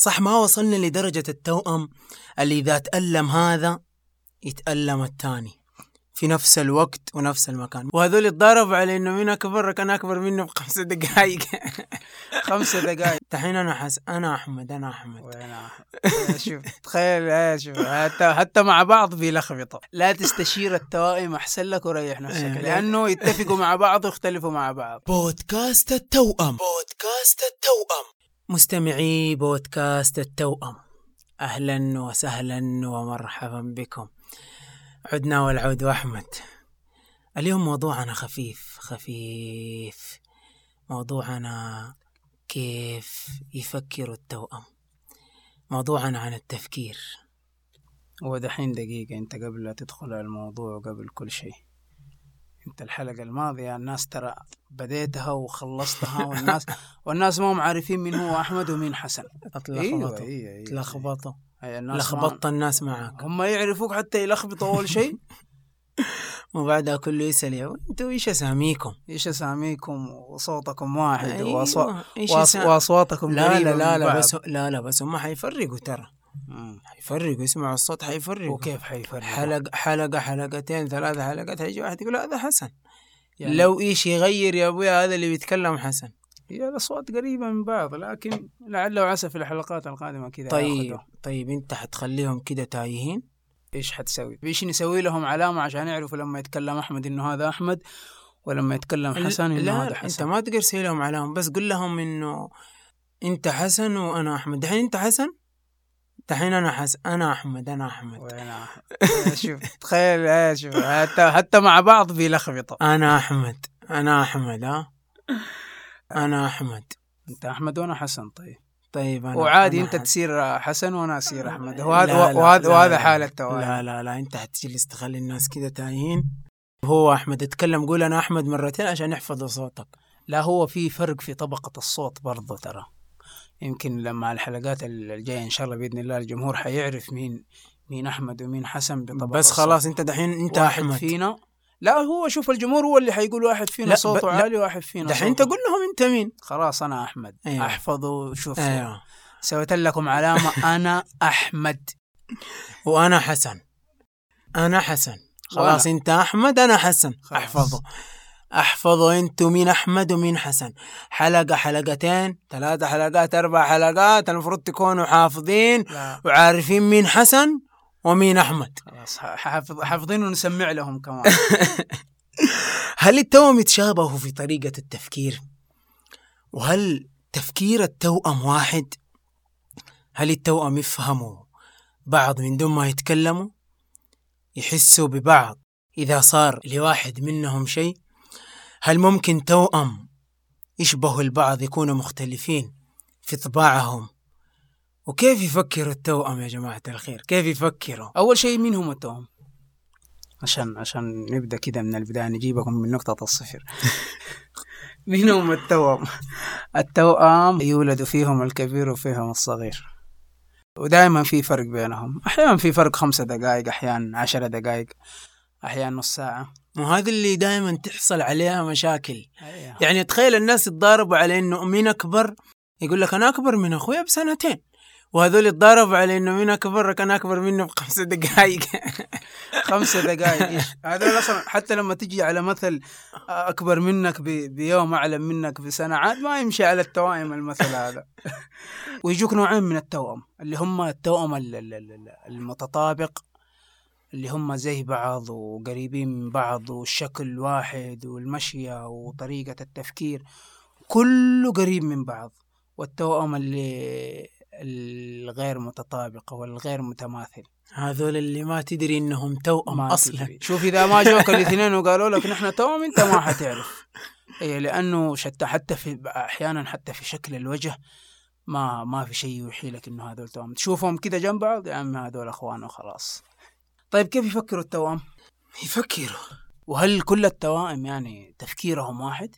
صح ما وصلنا لدرجة التوأم اللي إذا تألم هذا يتألم الثاني في نفس الوقت ونفس المكان. وهذول يتضاربوا على إنه مين أكبر؟ كان أكبر منه بخمس دقائق خمسة دقائق دحين أنا حس أنا أحمد أنا أحمد. أحمد؟ شوف تخيل آه، شوف حتى حتى مع بعض بيلخبطوا لا تستشير التوائم أحسن لك وريح نفسك. إيه. لأنه يتفقوا مع بعض ويختلفوا مع بعض. بودكاست التوأم. بودكاست التوأم. مستمعي بودكاست التوأم. أهلا وسهلا ومرحبا بكم. عدنا والعود أحمد اليوم موضوعنا خفيف خفيف. موضوعنا كيف يفكر التوأم. موضوعنا عن التفكير. ودحين دقيقة أنت قبل لا تدخل على الموضوع وقبل كل شيء. انت الحلقة الماضية الناس ترى بديتها وخلصتها والناس والناس ما هم عارفين مين هو أحمد ومين حسن. أتلخبطوا. أيوة، أيوة. تلخبطوا أي الناس لخبطت الناس معك هم يعرفوك حتى يلخبطوا أول شيء. وبعدها كله يسأل يا أنتوا إيش أساميكم؟ إيش أساميكم؟ وصوتكم واحد أيوة، وأصوا... إيش وأص... أسا- وأصواتكم لا لا لا لا. بس لا لا بس هم حيفرقوا ترى. مم. حيفرقوا يسمعوا الصوت حيفرقوا وكيف حيفرق حلقة حلقة حلقتين ثلاثة حلقات حيجي واحد يقول هذا حسن. يعني لو إيش يغير يا أبويا هذا اللي بيتكلم حسن. هي الاصوات قريبة من بعض لكن لعل وعسى في الحلقات القادمة كذا طيب ياخدوا. طيب أنت حتخليهم كده تايهين؟ إيش حتسوي؟ إيش نسوي لهم علامة عشان يعرفوا لما يتكلم أحمد إنه هذا أحمد ولما يتكلم حسن إنه لا هذا لا، أنت حسن ما تقدر تسوي لهم علامة بس قل لهم إنه أنت حسن وأنا أحمد. دحين أنت حسن؟ دحين أنا حسن أنا أحمد أنا أحمد. أحمد؟ شوف تخيل شوف حتى حتى مع بعض بيلخبطوا أنا أحمد أنا أحمد ها؟ أنا أحمد. أنت أحمد وأنا حسن طيب. طيب أنا وعادي أنا أنت حسن. تصير حسن وأنا أصير أحمد. وهذا وهذا وهذا لا، حال لا لا لا أنت حتجلس تخلي الناس كده تايهين. هو أحمد اتكلم قول أنا أحمد مرتين عشان يحفظوا صوتك. لا هو في فرق في طبقة الصوت برضه ترى. يمكن لما الحلقات الجاية إن شاء الله بإذن الله الجمهور حيعرف مين مين أحمد ومين حسن بطبقة بس. خلاص أنت دحين أنت واحد أحمد. فينا. لا هو شوف الجمهور هو اللي حيقول واحد فينا صوته ب-. عالي واحد فينا دحين أنت قول لهم أنت مين. خلاص أنا أحمد. أيوة. أحفظوا شوف أيوه. سويت لكم علامة أنا أحمد. وأنا حسن. أنا حسن. خلاص وأنا. أنت أحمد أنا حسن. خلاص. احفظوا احفظوا أنتوا مين أحمد ومين حسن حلقة حلقتين ثلاثة حلقات أربع حلقات المفروض تكونوا حافظين لا وعارفين مين حسن ومين أحمد خلاص حافظ حافظين ونسمع لهم كمان هل التوأم يتشابهوا في طريقة التفكير؟ وهل تفكير التوأم واحد؟ هل التوأم يفهموا بعض من دون ما يتكلموا؟ يحسوا ببعض إذا صار لواحد منهم شيء؟ هل ممكن توأم يشبهوا البعض يكونوا مختلفين في طباعهم؟ وكيف يفكروا التوأم يا جماعة الخير؟ كيف يفكروا؟ أول شيء مين هم التوأم؟ عشان عشان نبدأ كده من البداية نجيبكم من نقطة الصفر مين هم التوأم؟ التوأم يولد فيهم الكبير وفيهم الصغير ودائما في فرق بينهم أحيانا في فرق خمسة دقائق أحيانا عشرة دقائق أحيانا نص ساعة وهذا اللي دائما تحصل عليها مشاكل. أيوة. يعني تخيل الناس يتضاربوا على إنه مين أكبر؟ يقول لك أنا أكبر من أخويا بسنتين. وهذول يتضاربوا على إنه مين أكبر؟ أنا أكبر منه بخمس دقائق خمسة دقائق إيش؟ هذول أصلا حتى لما تجي على مثل أكبر منك بيوم أعلم منك بسنة عاد ما يمشي على التوائم المثل هذا. ويجوك نوعين من التوأم اللي هم التوأم ال- ال- ال- المتطابق اللي هم زي بعض وقريبين من بعض والشكل واحد والمشية وطريقة التفكير كله قريب من بعض والتوأم اللي الغير متطابق والغير متماثل. هذول اللي ما تدري إنهم توأم ما أصلا. تدري. شوف إذا ما جوك الاثنين وقالوا لك نحن توأم أنت ما حتعرف. اي لأنه شتى حتى في أحيانا حتى في شكل الوجه ما ما في شيء يوحي لك إنه هذول توأم. تشوفهم كده جنب بعض يا عم هذول إخوان وخلاص. طيب كيف يفكروا التوأم؟ يفكروا. وهل كل التوائم يعني تفكيرهم واحد؟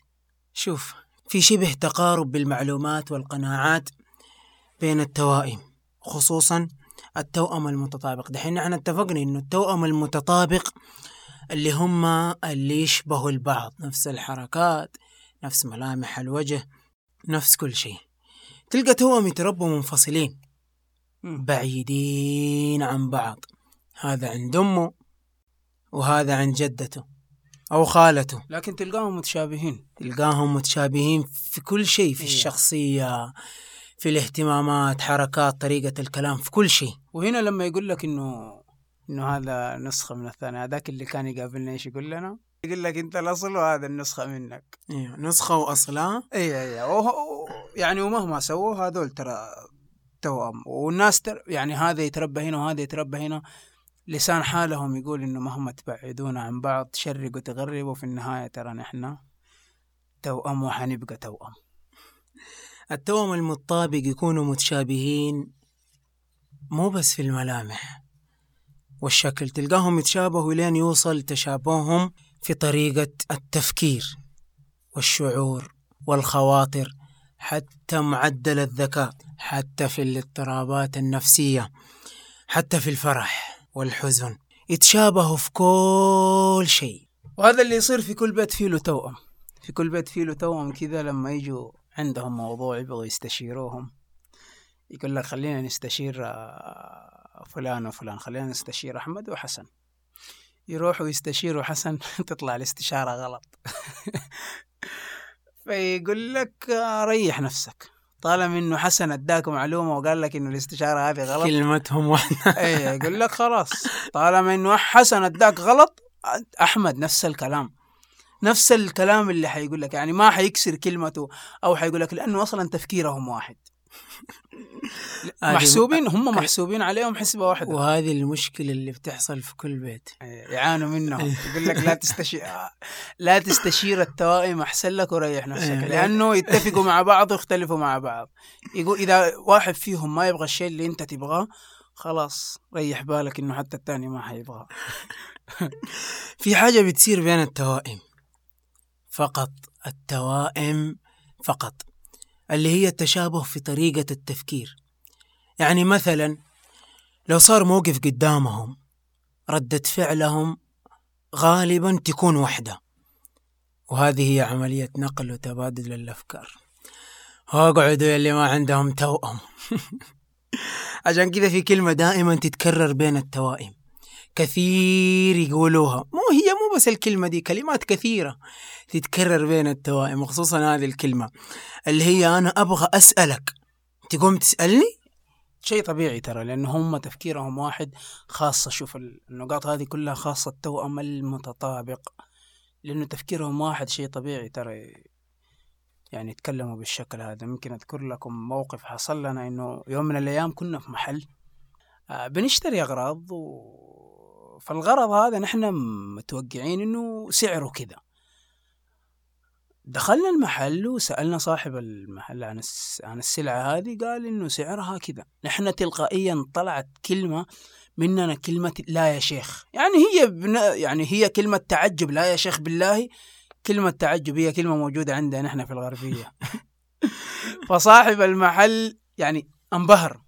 شوف في شبه تقارب بالمعلومات والقناعات بين التوائم خصوصا التوأم المتطابق. دحين إحنا اتفقنا إنه التوأم المتطابق اللي هم اللي يشبهوا البعض نفس الحركات نفس ملامح الوجه نفس كل شيء. تلقى توأم يتربوا منفصلين. بعيدين عن بعض. هذا عند أمه وهذا عند جدته أو خالته. لكن تلقاهم متشابهين. تلقاهم متشابهين في كل شيء في إيه. الشخصية في الاهتمامات حركات طريقة الكلام في كل شيء. وهنا لما يقول لك إنه إنه هذا نسخة من الثاني هذاك اللي كان يقابلنا إيش يقول لنا؟ يقول لك أنت الأصل وهذا النسخة منك. إيه، نسخة وأصلها. اي اي وه- يعني ومهما سووا هذول ترى توأم. والناس تر يعني هذا يتربى هنا وهذا يتربى هنا. لسان حالهم يقول إنه مهما تبعدونا عن بعض تشرقوا تغربوا في النهاية ترى نحن توأم وحنبقى توأم. التوأم المتطابق يكونوا متشابهين مو بس في الملامح والشكل. تلقاهم يتشابهوا لين يوصل تشابههم في طريقة التفكير والشعور والخواطر حتى معدل الذكاء حتى في الاضطرابات النفسية حتى في الفرح. والحزن. يتشابهوا في كل شيء. وهذا اللي يصير في كل بيت فيه له توأم. في كل بيت فيه له توأم كذا لما يجوا عندهم موضوع يبغوا يستشيروهم. يقول لك خلينا نستشير آه، فلان وفلان. خلينا نستشير أحمد وحسن. يروحوا يستشيروا حسن تطلع الاستشارة غلط. فيقول لك آه، ريح نفسك. طالما انه حسن أداك معلومة وقال لك إنه الاستشارة هذه غلط. كلمتهم واحدة اي يقول لك خلاص. طالما انه حسن أداك غلط أحمد نفس الكلام. نفس الكلام اللي حيقول لك يعني ما حيكسر كلمته أو حيقول لك لأنه أصلا تفكيرهم واحد. محسوبين هم محسوبين عليهم حسبة واحدة. وهذه المشكلة اللي بتحصل في كل بيت. يعانوا منهم. يقول لك لا تستشير لا تستشير التوائم أحسن لك وريح نفسك. إيه. لأنه يتفقوا مع بعض ويختلفوا مع بعض. يقول إذا واحد فيهم ما يبغى الشيء اللي أنت تبغاه خلاص ريح بالك إنه حتى الثاني ما حيبغاه. في حاجة بتصير بين التوائم. فقط التوائم فقط. اللي هي التشابه في طريقة التفكير. يعني مثلا لو صار موقف قدامهم ردة فعلهم غالبا تكون واحدة وهذه هي عملية نقل وتبادل الأفكار. اقعدوا اللي ما عندهم توأم. عشان كذا في كلمة دائما تتكرر بين التوائم. كثير يقولوها. مو هي مو بس الكلمة دي كلمات كثيرة تتكرر بين التوائم وخصوصا هذه الكلمة اللي هي أنا أبغى أسألك. تقوم تسألني؟ شيء طبيعي ترى لأنه هم تفكيرهم واحد خاصة. شوف النقاط هذه كلها خاصة التوأم المتطابق لأنه تفكيرهم واحد شيء طبيعي ترى يعني يتكلموا بالشكل هذا. ممكن أذكر لكم موقف حصل لنا إنه يوم من الأيام كنا في محل آه، بنشتري أغراض و... فالغرض هذا نحن متوقعين إنه سعره كذا. دخلنا المحل وسألنا صاحب المحل عن. عن السلعة هذه قال إنه سعرها كذا. نحن تلقائيا طلعت كلمة مننا كلمة لا يا شيخ. يعني هي بن... يعني هي كلمة تعجب لا يا شيخ بالله. كلمة تعجب هي كلمة موجودة عندنا نحن في الغربية. فصاحب المحل يعني انبهر.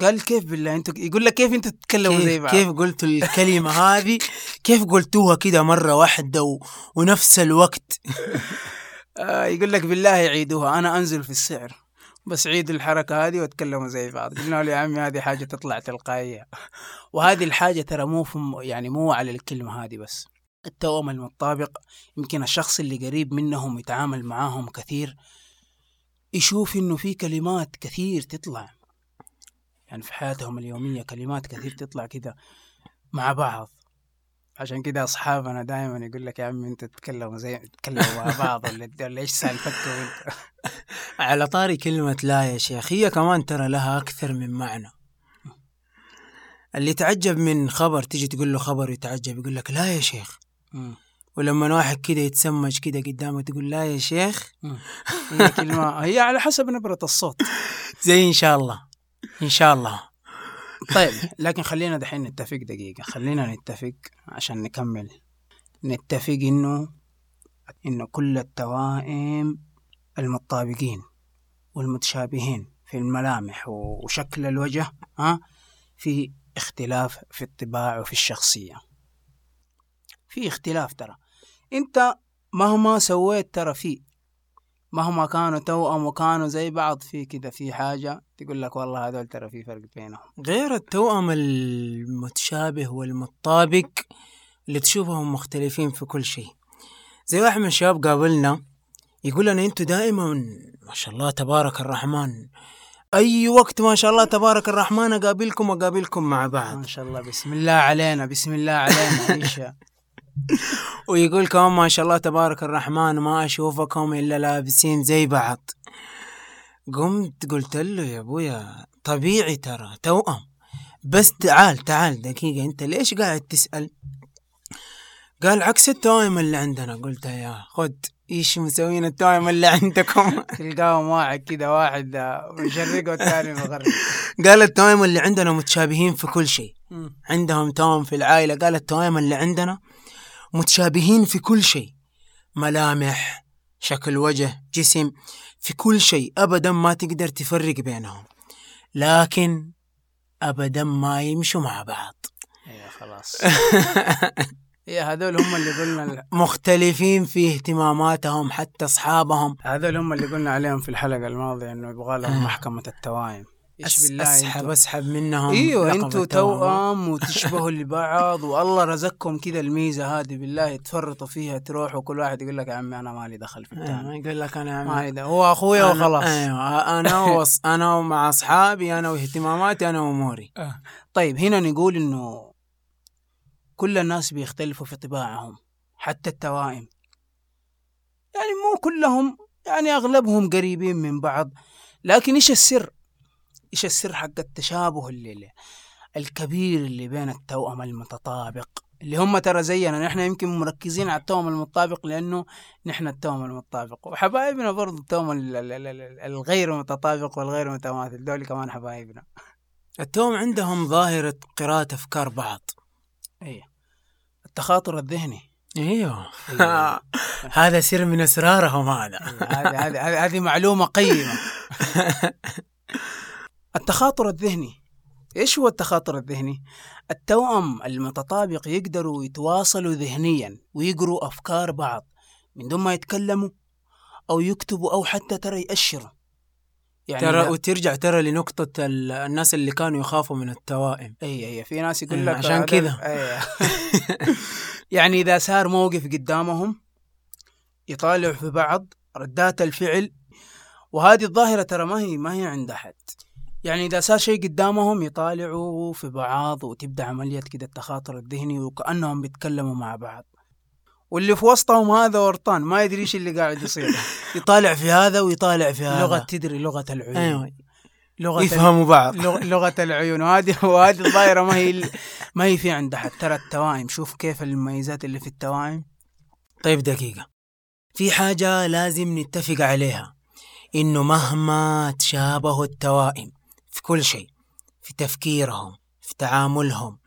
قال كيف بالله أنتوا يقول لك كيف أنتوا تتكلموا زي بعض؟ كيف قلتوا الكلمة هذه؟ كيف قلتوها كده مرة واحدة و... ونفس الوقت؟ آه يقول لك بالله عيدوها أنا أنزل في السعر بس عيدوا الحركة هذه وتكلموا زي بعض. قلنا له يا عمي هذه حاجة تطلع تلقائية. وهذه الحاجة ترى مو يعني مو على الكلمة هذه بس. التوأم المتطابق يمكن الشخص اللي قريب منهم يتعامل معاهم كثير يشوف إنه في كلمات كثير تطلع. يعني في حياتهم اليومية كلمات كثير تطلع كده مع بعض. عشان كده أصحابنا دائما يقول لك يا عمي أنت تتكلموا زي تتكلموا مع بعض ولا إيش سالفتكم انت على طاري كلمة لا يا شيخ هي كمان ترى لها أكثر من معنى. اللي تعجب من خبر تيجي تقول له خبر يتعجب يقول لك لا يا شيخ. ولما واحد كده يتسمج كده قدامك تقول لا يا شيخ. هي كلمة هي على حسب نبرة الصوت. زي إن شاء الله. إن شاء الله. طيب لكن خلينا دحين نتفق دقيقة. خلينا نتفق عشان نكمل. نتفق إنه إنه كل التوائم المتطابقين والمتشابهين في الملامح وشكل الوجه ها في اختلاف في الطباع وفي الشخصية. في اختلاف ترى. أنت مهما سويت ترى في مهما كانوا توأم وكانوا زي بعض في كده في حاجة تقول لك والله هذول ترى في فرق بينهم. غير التوأم المتشابه والمطابق اللي تشوفهم مختلفين في كل شيء. زي واحد من الشباب قابلنا يقول لنا أنتوا دائما ما شاء الله تبارك الرحمن. أي وقت ما شاء الله تبارك الرحمن أقابلكم اقابلكم مع بعض. ما شاء الله بسم الله علينا بسم الله علينا ويقول كمان ما شاء الله تبارك الرحمن ما أشوفكم إلا لابسين زي بعض. قمت قلت له يا أبويا طبيعي ترى توأم. بس تعال تعال دقيقة أنت ليش قاعد تسأل؟ قال عكس التوائم اللي عندنا. قلت يا خد إيش مسوين التوائم اللي عندكم؟ تلقاهم واحد كده واحد آه، من الشرق والثاني من الغرب قال التوائم اللي عندنا متشابهين في كل شيء. عندهم توأم في العائلة قال التوائم اللي عندنا متشابهين في كل شيء. ملامح شكل وجه جسم في كل شيء أبدا ما تقدر تفرق بينهم. لكن أبدا ما يمشوا مع بعض. إيه خلاص. يا هذول هم اللي قلنا مختلفين في اهتماماتهم حتى أصحابهم. هذول هم اللي قلنا عليهم في الحلقة الماضية إنه يبغى لهم محكمة التوائم. إيش بالله أسحب أنتوا أسحب منهم إيوه أنتوا. توأم وتشبهوا لبعض والله رزقكم كذا الميزة هذه بالله تفرطوا فيها تروحوا كل واحد يقول لك يا عمي أنا مالي دخل في الثاني أيوة، يقول لك أنا مالي. هو أخويا وخلاص. أيوه أنا وص... أنا مع أصحابي أنا واهتماماتي أنا وأموري. طيب هنا نقول إنه كل الناس بيختلفوا في طباعهم حتى التوائم. يعني مو كلهم يعني أغلبهم قريبين من بعض. لكن إيش السر؟ إيش السر حق التشابه اللي الكبير اللي بين التوأم المتطابق؟ اللي هم ترى زينا نحن يمكن مركزين على التوأم المتطابق لأنه نحن التوأم المتطابق. وحبايبنا برضو التوأم ال- ال- ال- ال- الغير متطابق والغير متماثل دول كمان حبايبنا. التوم عندهم ظاهرة قراءة أفكار بعض. إيه. التخاطر الذهني. أيوه. أيوة. هذا سر من أسرارهم هذا. هذه هذه هذه- هذه معلومة قيمة. التخاطر الذهني. إيش هو التخاطر الذهني؟ التوأم المتطابق يقدروا يتواصلوا ذهنيا ويقروا أفكار بعض من دون ما يتكلموا أو يكتبوا أو حتى ترى يأشروا. يعني ترى وترجع ترى لنقطة ال- الناس اللي كانوا يخافوا من التوائم. إي إي في ناس يقول لك عشان كذا. يعني إذا صار موقف قدامهم يطالعوا في بعض ردات الفعل وهذه الظاهرة ترى ما هي ما هي عند أحد. يعني إذا صار شيء قدامهم يطالعوا في بعض وتبدأ عمليه كده التخاطر الذهني وكأنهم بيتكلموا مع بعض. واللي في وسطهم هذا ورطان ما يدري إيش اللي قاعد يصير. يطالع في هذا ويطالع في هذا. لغة تدري لغة العيون. أيوه. لغة يفهموا بعض. لغ- لغة العيون. وهذه وهذه الظاهرة ما هي ما هي في عند أحد ترى التوائم شوف كيف المميزات اللي في التوائم. طيب دقيقة. في حاجة لازم نتفق عليها. إنه مهما تشابهوا التوائم في كل شيء في تفكيرهم في تعاملهم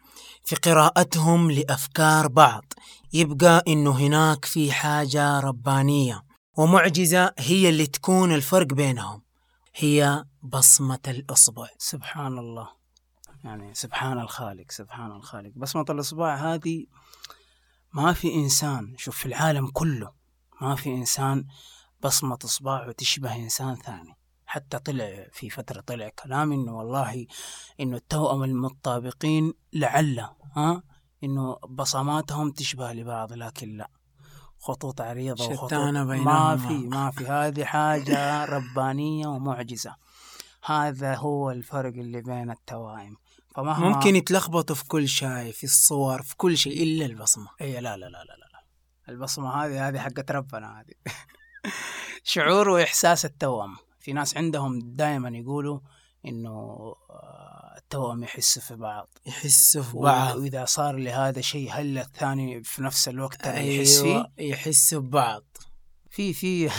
في قراءتهم لأفكار بعض. يبقى إنه هناك في حاجة ربانية ومعجزة هي اللي تكون الفرق بينهم هي بصمة الإصبع. سبحان الله. يعني سبحان الخالق سبحان الخالق. بصمة الإصبع هذه ما في إنسان شوف في العالم كله ما في إنسان بصمة إصبعه تشبه إنسان ثاني. حتى طلع في فترة طلع كلام إنه والله إنه التوأم المتطابقين لعل ها؟ إنه بصماتهم تشبه لبعض لكن لا. خطوط عريضة وخطوط ما. في ما في هذه حاجة ربانية ومعجزة. هذا هو الفرق اللي بين التوائم. فمهما ممكن يتلخبطوا في كل شيء في الصور في كل شيء إلا البصمة. اي لا لا لا لا لا لا. البصمة هذه هذه حقت ربنا هذه. شعور وإحساس التوأم. في ناس عندهم دائما يقولوا إنه آه، التوأم يحسوا في بعض. يحسوا في بعض. وإذا صار لهذا شيء هل الثاني في نفس الوقت ترى يحس فيه؟ أيوة يحسوا ببعض في في.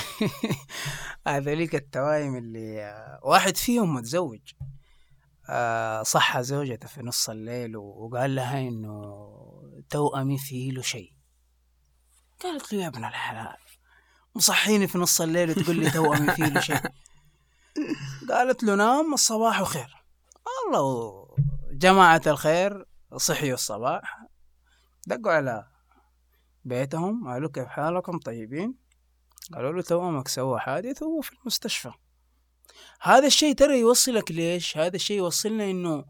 هذوليك التوايم اللي آه، واحد فيهم متزوج. آه، صحى زوجته في نص الليل وقال لها إنه توأمي فيه له شيء. قالت له يا ابن الحلال مصحيني في نص الليل وتقول لي توأمي فيه له شيء. قالت له نام الصباح خير الله جماعة الخير صحيوا الصباح. دقوا على بيتهم قالوا كيف حالكم؟ طيبين. قالوا له توأمك سوى حادث وهو في المستشفى. هذا الشيء ترى يوصلك ليش؟ هذا الشيء يوصلنا إنه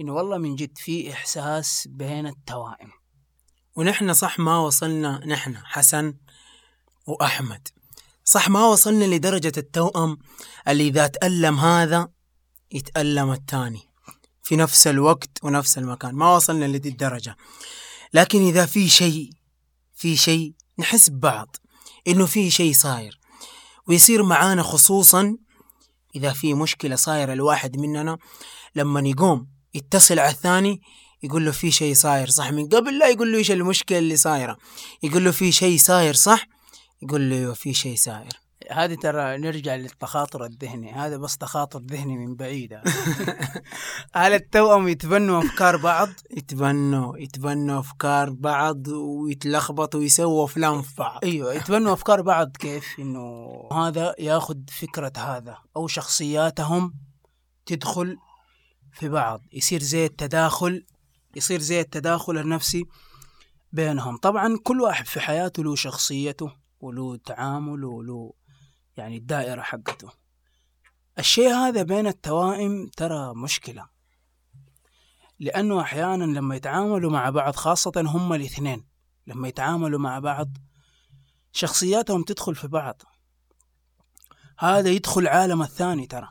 إنه والله من جد في إحساس بين التوائم. ونحن صح ما وصلنا نحن حسن وأحمد. صح ما وصلنا لدرجة التوأم اللي إذا تألم هذا يتألم الثاني في نفس الوقت ونفس المكان. ما وصلنا لدي الدرجة لكن إذا في شيء في شيء نحس ببعض إنه في شيء صاير. ويصير معانا خصوصا إذا في مشكلة صايرة الواحد مننا لما يقوم يتصل على الثاني يقول له في شيء صاير صح؟ من قبل لا يقول له إيش المشكلة اللي صايرة. يقول له في شيء صاير صح؟ يقول له في شيء صاير هذه ترى نرجع للتخاطر الذهني. هذا بس تخاطر ذهني من بعيد. هل التوأم يتبنوا أفكار بعض؟ يتبنوا يتبنوا أفكار بعض ويتلخبطوا ويسووا أفلام في بعض. أيوه يتبنوا أفكار بعض كيف؟ إنه هذا ياخذ فكرة هذا أو شخصياتهم تدخل في بعض. يصير زي التداخل يصير زي التداخل النفسي بينهم. طبعا كل واحد في حياته له شخصيته. وله تعامله وله يعني الدائرة حقته. الشيء هذا بين التوائم ترى مشكلة. لأنه أحيانا لما يتعاملوا مع بعض خاصة هم الاثنين لما يتعاملوا مع بعض شخصياتهم تدخل في بعض. هذا يدخل عالم الثاني ترى.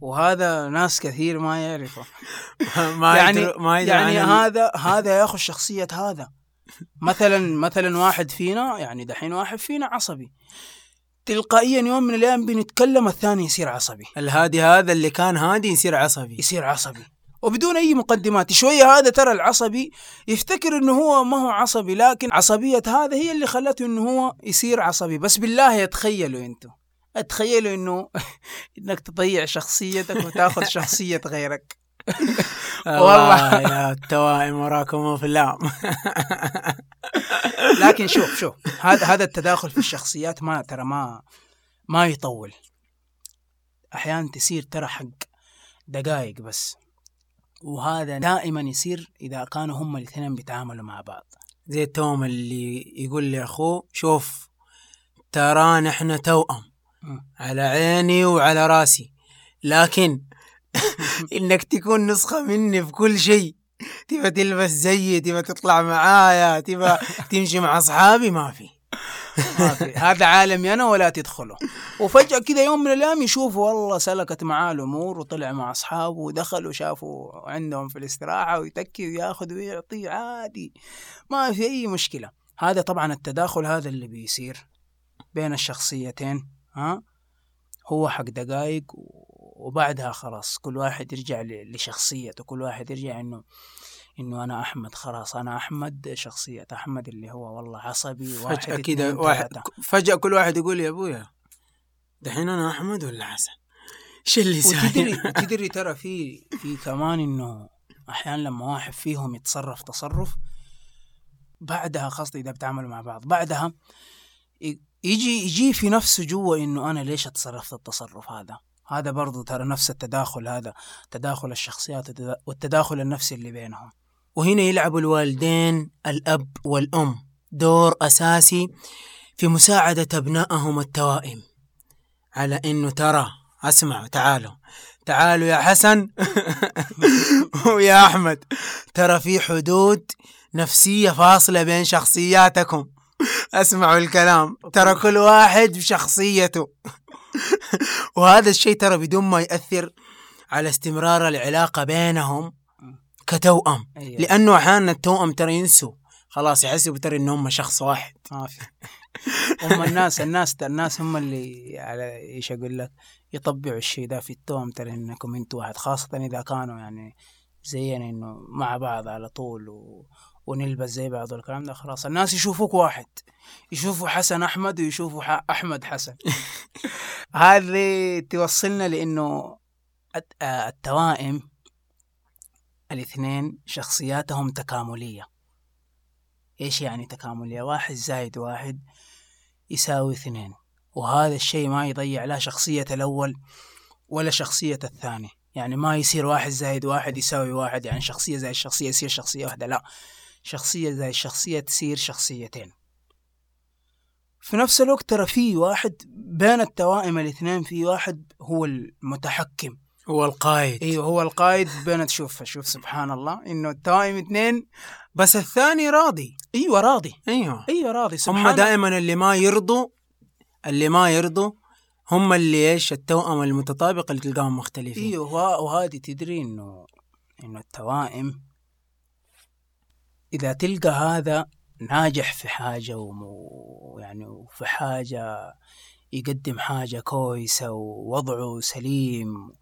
وهذا ناس كثير ما يعرفه. ما يعني ما يعني هذا هذا ياخذ شخصية هذا. مثلا مثلا واحد فينا يعني دحين واحد فينا عصبي. تلقائيا يوم من الأيام بنتكلم الثاني يصير عصبي. الهادي هذا اللي كان هادي يصير عصبي. يصير عصبي. وبدون أي مقدمات. شوية هذا ترى العصبي يفتكر إنه هو ما هو عصبي لكن عصبية هذا هي اللي خلته إنه هو يصير عصبي. بس بالله تخيلوا أنتم. تخيلوا إنه إنك تضيع شخصيتك وتأخذ شخصية غيرك. والله. يا التوائم وراكم افلام لكن شوف شوف هذا هذا التداخل في الشخصيات ما ترى ما ما يطول. أحيانا تصير ترى حق دقائق بس. وهذا دائما يصير إذا كانوا هم الاثنين بيتعاملوا مع بعض. زي التوأم اللي يقول لاخوه شوف ترى نحن توأم. على عيني وعلى راسي. لكن انك تكون نسخة مني في كل شيء. تبى تلبس زيي تبى تطلع معايا تبى تمشي مع أصحابي ما في. ما في. هذا عالمي أنا ولا تدخله. وفجأة كذا يوم من الأيام يشوفوا والله سلكت معاه الأمور وطلع مع أصحابه ودخل وشافوا عندهم في الاستراحة ويتكي وياخذ ويعطي عادي. ما في أي مشكلة. هذا طبعا التداخل هذا اللي بيصير بين الشخصيتين ها؟ هو حق دقائق وبعدها خلاص كل واحد يرجع لشخصيته كل واحد يرجع إنه إنه أنا أحمد خلاص أنا أحمد شخصية أحمد اللي هو والله عصبي اتنين كذا واحد. فجأة كل واحد يقول يا أبويا دحين أنا أحمد ولا حسن؟ إيش اللي وتدري صاير؟ وتدري ترى في في كمان إنه أحيانا لما واحد فيهم يتصرف تصرف بعدها قصدي إذا بتعاملوا مع بعض بعدها يجي يجي في نفسه جوا إنه أنا ليش تصرفت التصرف هذا هذا برضو ترى نفس التداخل هذا تداخل الشخصيات والتدا- والتداخل النفسي اللي بينهم. وهنا يلعب الوالدين الأب والأم دور أساسي في مساعدة أبنائهم التوائم. على إنه ترى اسمعوا تعالوا. تعالوا يا حسن ويا أحمد. ترى في حدود نفسية فاصلة بين شخصياتكم. اسمعوا الكلام. ترى كل واحد بشخصيته. وهذا الشيء ترى بدون ما يأثر على استمرار العلاقة بينهم كتوأم. أيوة. لأنه أحيانا التوأم ترى ينسوا. خلاص يحسبوا ترى ان هم شخص واحد. ما في. هم الناس الناس الناس هم اللي على إيش أقول لك يطبعوا الشيء ده في التوم ترى إنكم أنتوا واحد. خاصة إذا كانوا يعني زينا إنه مع بعض على طول و... ونلبس زي بعض والكلام ده خلاص. الناس يشوفوك واحد يشوفوا حسن أحمد ويشوفوا ح... أحمد حسن. هذه توصلنا لإنه آه، التوائم الاثنين شخصياتهم تكاملية. إيش يعني تكاملية؟ واحد زائد واحد يساوي اثنين. وهذا الشيء ما يضيع لا شخصية الأول ولا شخصية الثاني. يعني ما يصير واحد زائد واحد يساوي واحد يعني شخصية زائد شخصية يصير شخصية واحدة لا. شخصية زائد شخصية تصير شخصيتين. في نفس الوقت ترى في واحد بين التوائم الاثنين في واحد هو المتحكم. هو القائد. أيوه هو القائد بين تشوف شوف سبحان الله إنه التوائم اثنين بس الثاني راضي. أيوه راضي. أيوه. أيوه راضي. سبحان هم دائما اللي ما يرضوا اللي ما يرضوا هم اللي إيش التوأم المتطابق اللي تلقاهم مختلفين. أيوه وه- وهذه تدري إنه إنه التوائم إذا تلقى هذا ناجح في حاجة وم- يعني وفي حاجة يقدم حاجة كويسة ووضعه سليم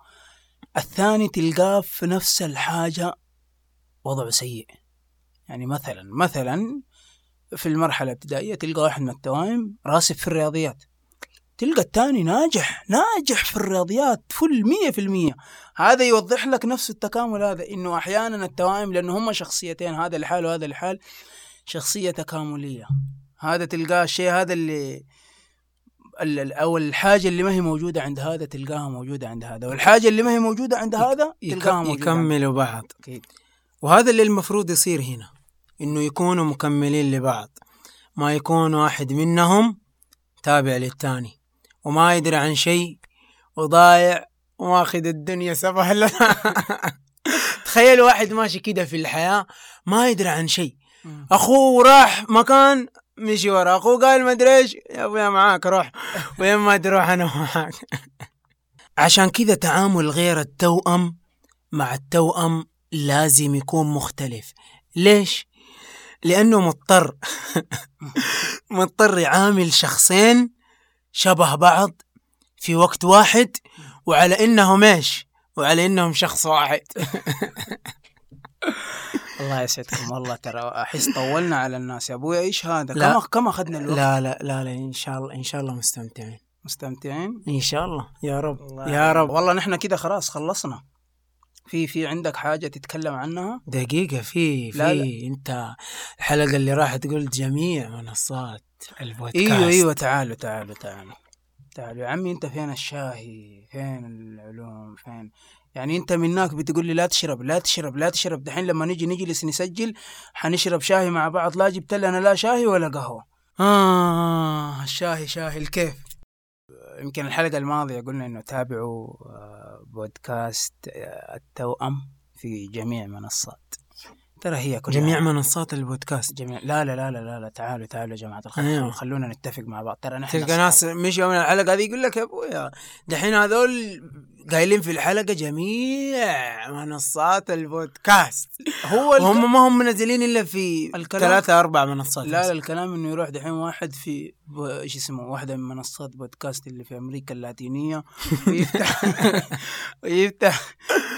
الثاني تلقاه في نفس الحاجة وضعه سيء. يعني مثلا مثلا في المرحلة الابتدائية تلقى واحد من التوائم راسب في الرياضيات. تلقى الثاني ناجح ناجح في الرياضيات فل مية في المية. هذا يوضح لك نفس التكامل هذا إنه أحيانا التوائم لأنه هم شخصيتين هذا لحال وهذا لحال شخصية تكاملية. هذا تلقاه الشيء هذا اللي ال- ال- أو الحاجة اللي ما هي موجودة عند هذا تلقاها موجودة عند هذا والحاجة اللي ما هي موجودة عند هذا تلقاها عند يكملوا بعض. أكيد. وهذا اللي المفروض يصير هنا إنه يكونوا مكملين لبعض. ما يكون واحد منهم تابع للتاني. وما يدري عن شيء وضايع واخذ الدنيا لنا تخيل واحد ماشي كده في الحياة ما يدري عن شيء. مم. أخوه راح مكان مشي ورا أخوه قال ما أدري إيش يا أبويا معاك روح. وين ما تروح أنا معاك. عشان كذا تعامل غير التوأم مع التوأم لازم يكون مختلف. ليش؟ لأنه مضطر. مضطر يعامل شخصين شبه بعض في وقت واحد وعلى إنهم إيش؟ وعلى إنهم شخص واحد. الله يسعدكم والله ترى أحس طولنا على الناس. يا ابويا إيش هذا؟ لا. كم كم أخذنا الوقت؟ لا لا لا لا إن شاء الله إن شاء الله مستمتعين. مستمتعين؟ إن شاء الله. يا رب الله يا رب. والله نحن كده خلاص خلصنا. في في عندك حاجة تتكلم عنها؟ دقيقة في لا، في أنت الحلقة اللي راحت قلت جميع منصات البودكاست. أيوه أيوه تعالوا تعالوا تعالوا تعالوا. يا عمي أنت فين الشاهي؟ فين العلوم؟ فين؟ يعني أنت منك بتقول لي لا تشرب لا تشرب لا تشرب. دحين لما نجي نجلس نسجل حنشرب شاي مع بعض. لا جبت لنا لا شاي ولا قهوة. آه الشاهي شاهي. الكيف. يمكن الحلقة الماضية قلنا إنه تابعوا آه، بودكاست آه، التوأم في جميع منصات ترى هي كلها جميع منصات البودكاست جميع لا لا لا لا لا, لا. تعالوا تعالوا يا جماعة الخير أيوه. خلونا نتفق مع بعض ترى نحن تلقى. ناس مشوا من الحلقة هذه يقول لك يا أبويا دحين هذول قايلين في الحلقة جميع منصات البودكاست. هو الك... وهم ما هم منزلين إلا في الكلام- ثلاثة أربع منصات لا. لا الكلام إنه يروح دحين واحد في ب- إيش اسمه واحدة من منصات بودكاست اللي في أمريكا اللاتينية. ويفتح ويفتح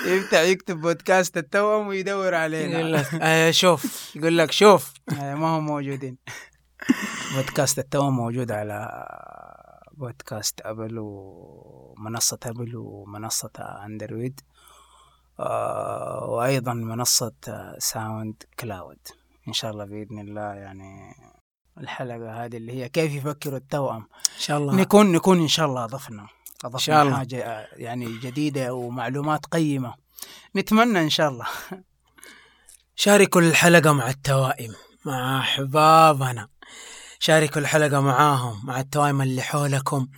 يفتح يكتب بودكاست التوأم ويدور يقول علينا لك آه شوف يقول لك شوف. آه، ما هم موجودين. بودكاست التوأم موجود على بودكاست ابل ومنصه ابل ومنصه أندرويد آه، وأيضا منصة آه، SoundCloud. إن شاء الله بإذن الله يعني الحلقة هذه اللي هي كيف يفكر التوأم. إن شاء الله. نكون نكون إن شاء الله اضفنا أضفنا شاء الله. حاجة آه، يعني جديدة ومعلومات قيمة. نتمنى إن شاء الله. شاركوا الحلقة مع التوائم. مع أحبابنا. شاركوا الحلقة معاهم مع التوائم اللي حولكم.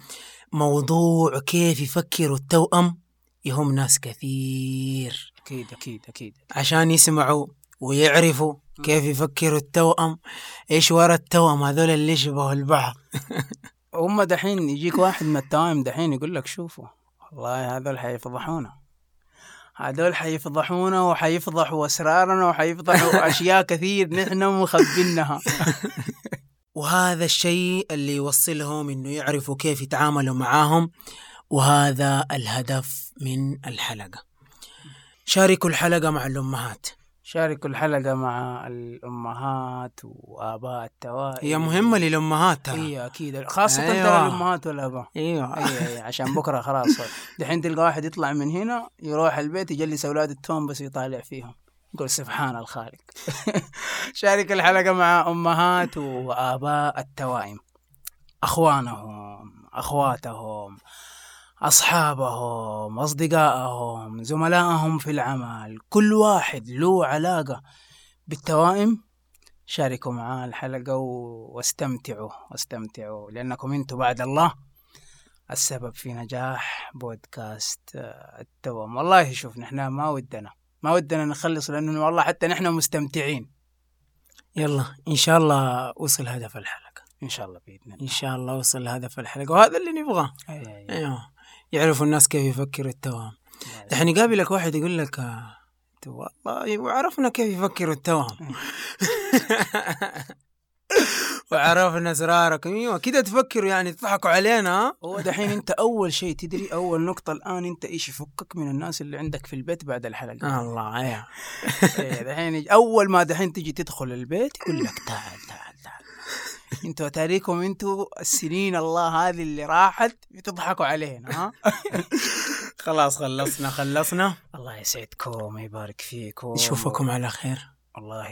موضوع كيف يفكروا التوأم يهم ناس كثير. أكيد أكيد أكيد. عشان يسمعوا ويعرفوا كيف يفكروا التوأم إيش ورا التوأم؟ هذول اللي يشبهوا البعض. هم دحين يجيك واحد من التوائم دحين يقول لك شوفوا والله هذول حيفضحونا. هذول حيفضحونا وحيفضحوا أسرارنا وحيفضحوا أشياء كثير نحن مخبينها. وهذا الشيء اللي يوصلهم إنه يعرفوا كيف يتعاملوا معاهم وهذا الهدف من الحلقة. شاركوا الحلقة مع الأمهات. شاركوا الحلقة مع الأمهات وآباء التوائم. هي مهمة للأمهات. هي أكيد. خاصة أيوة. ترى الأمهات والآباء. أيوه. أي أي عشان بكرة خلاص. دحين تلقى واحد يطلع من هنا يروح البيت يجلس أولاد التوم بس يطالع فيهم. يقول سبحان الخالق. شارك الحلقة مع أمهات وآباء التوائم. أخوانهم أخواتهم أصحابهم أصدقائهم زملائهم في العمل. كل واحد له علاقة بالتوائم. شاركوا معاه الحلقة واستمتعوا واستمتعوا لأنكم أنتم بعد الله. السبب في نجاح بودكاست آه، التوأم والله شوف نحن ما ودنا. ما ودنا نخلص لأنه والله حتى نحن مستمتعين. يلا إن شاء الله وصل هدف الحلقة. إن شاء الله بإذن الله. إن شاء الله وصل هدف الحلقة. وهذا اللي نبغاه. أي- أي- أيوه. يعرفوا الناس كيف يفكر التوام. دحين يقابلك واحد يقول لك آه، والله وعرفنا كيف يفكر التوام. وعرفنا اسرارك أيوه كده تفكروا يعني تضحكوا علينا؟ هو دحين أنت أول شيء تدري أول نقطة الآن أنت إيش يفكك من الناس اللي عندك في البيت بعد الحلقة؟ الله إيه، دحين أول ما دحين تجي تدخل البيت يقول لك تعال تعال تعال. أنتوا اتاريكم أنتوا السنين الله هذه اللي راحت بتضحكوا علينا ها؟ خلاص خلصنا خلصنا. الله يسعدكم ويبارك فيكم. نشوفكم على خير. والله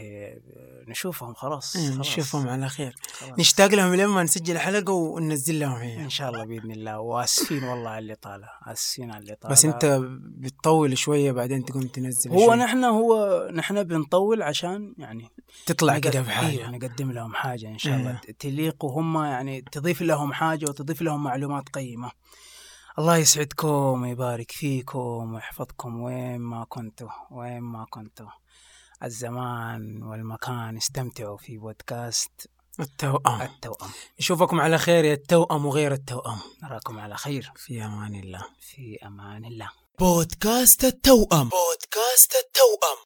نشوفهم خلاص إيه، خلاص. نشوفهم على خير. خلاص. نشتاق لهم لما نسجل حلقة وننزل لهم هي إن شاء الله بإذن الله. وآسفين والله على اللي طالع. آسفين على اللي طالع. بس أنت بتطول شوية بعدين تقوم تنزل هو شوي. نحن هو نحن بنطول عشان يعني تطلع كده إيه، بحاجة نقدم لهم حاجة إن شاء الله. إيه. تليق وهم يعني تضيف لهم حاجة وتضيف لهم معلومات قيمة. الله يسعدكم ويبارك فيكم ويحفظكم وين ما كنتوا وين ما كنتوا. الزمان والمكان استمتعوا في بودكاست التوأم. التوأم. نشوفكم على خير يا التوأم وغير التوأم. نراكم على خير. في أمان الله. في أمان الله. بودكاست التوأم. بودكاست التوأم.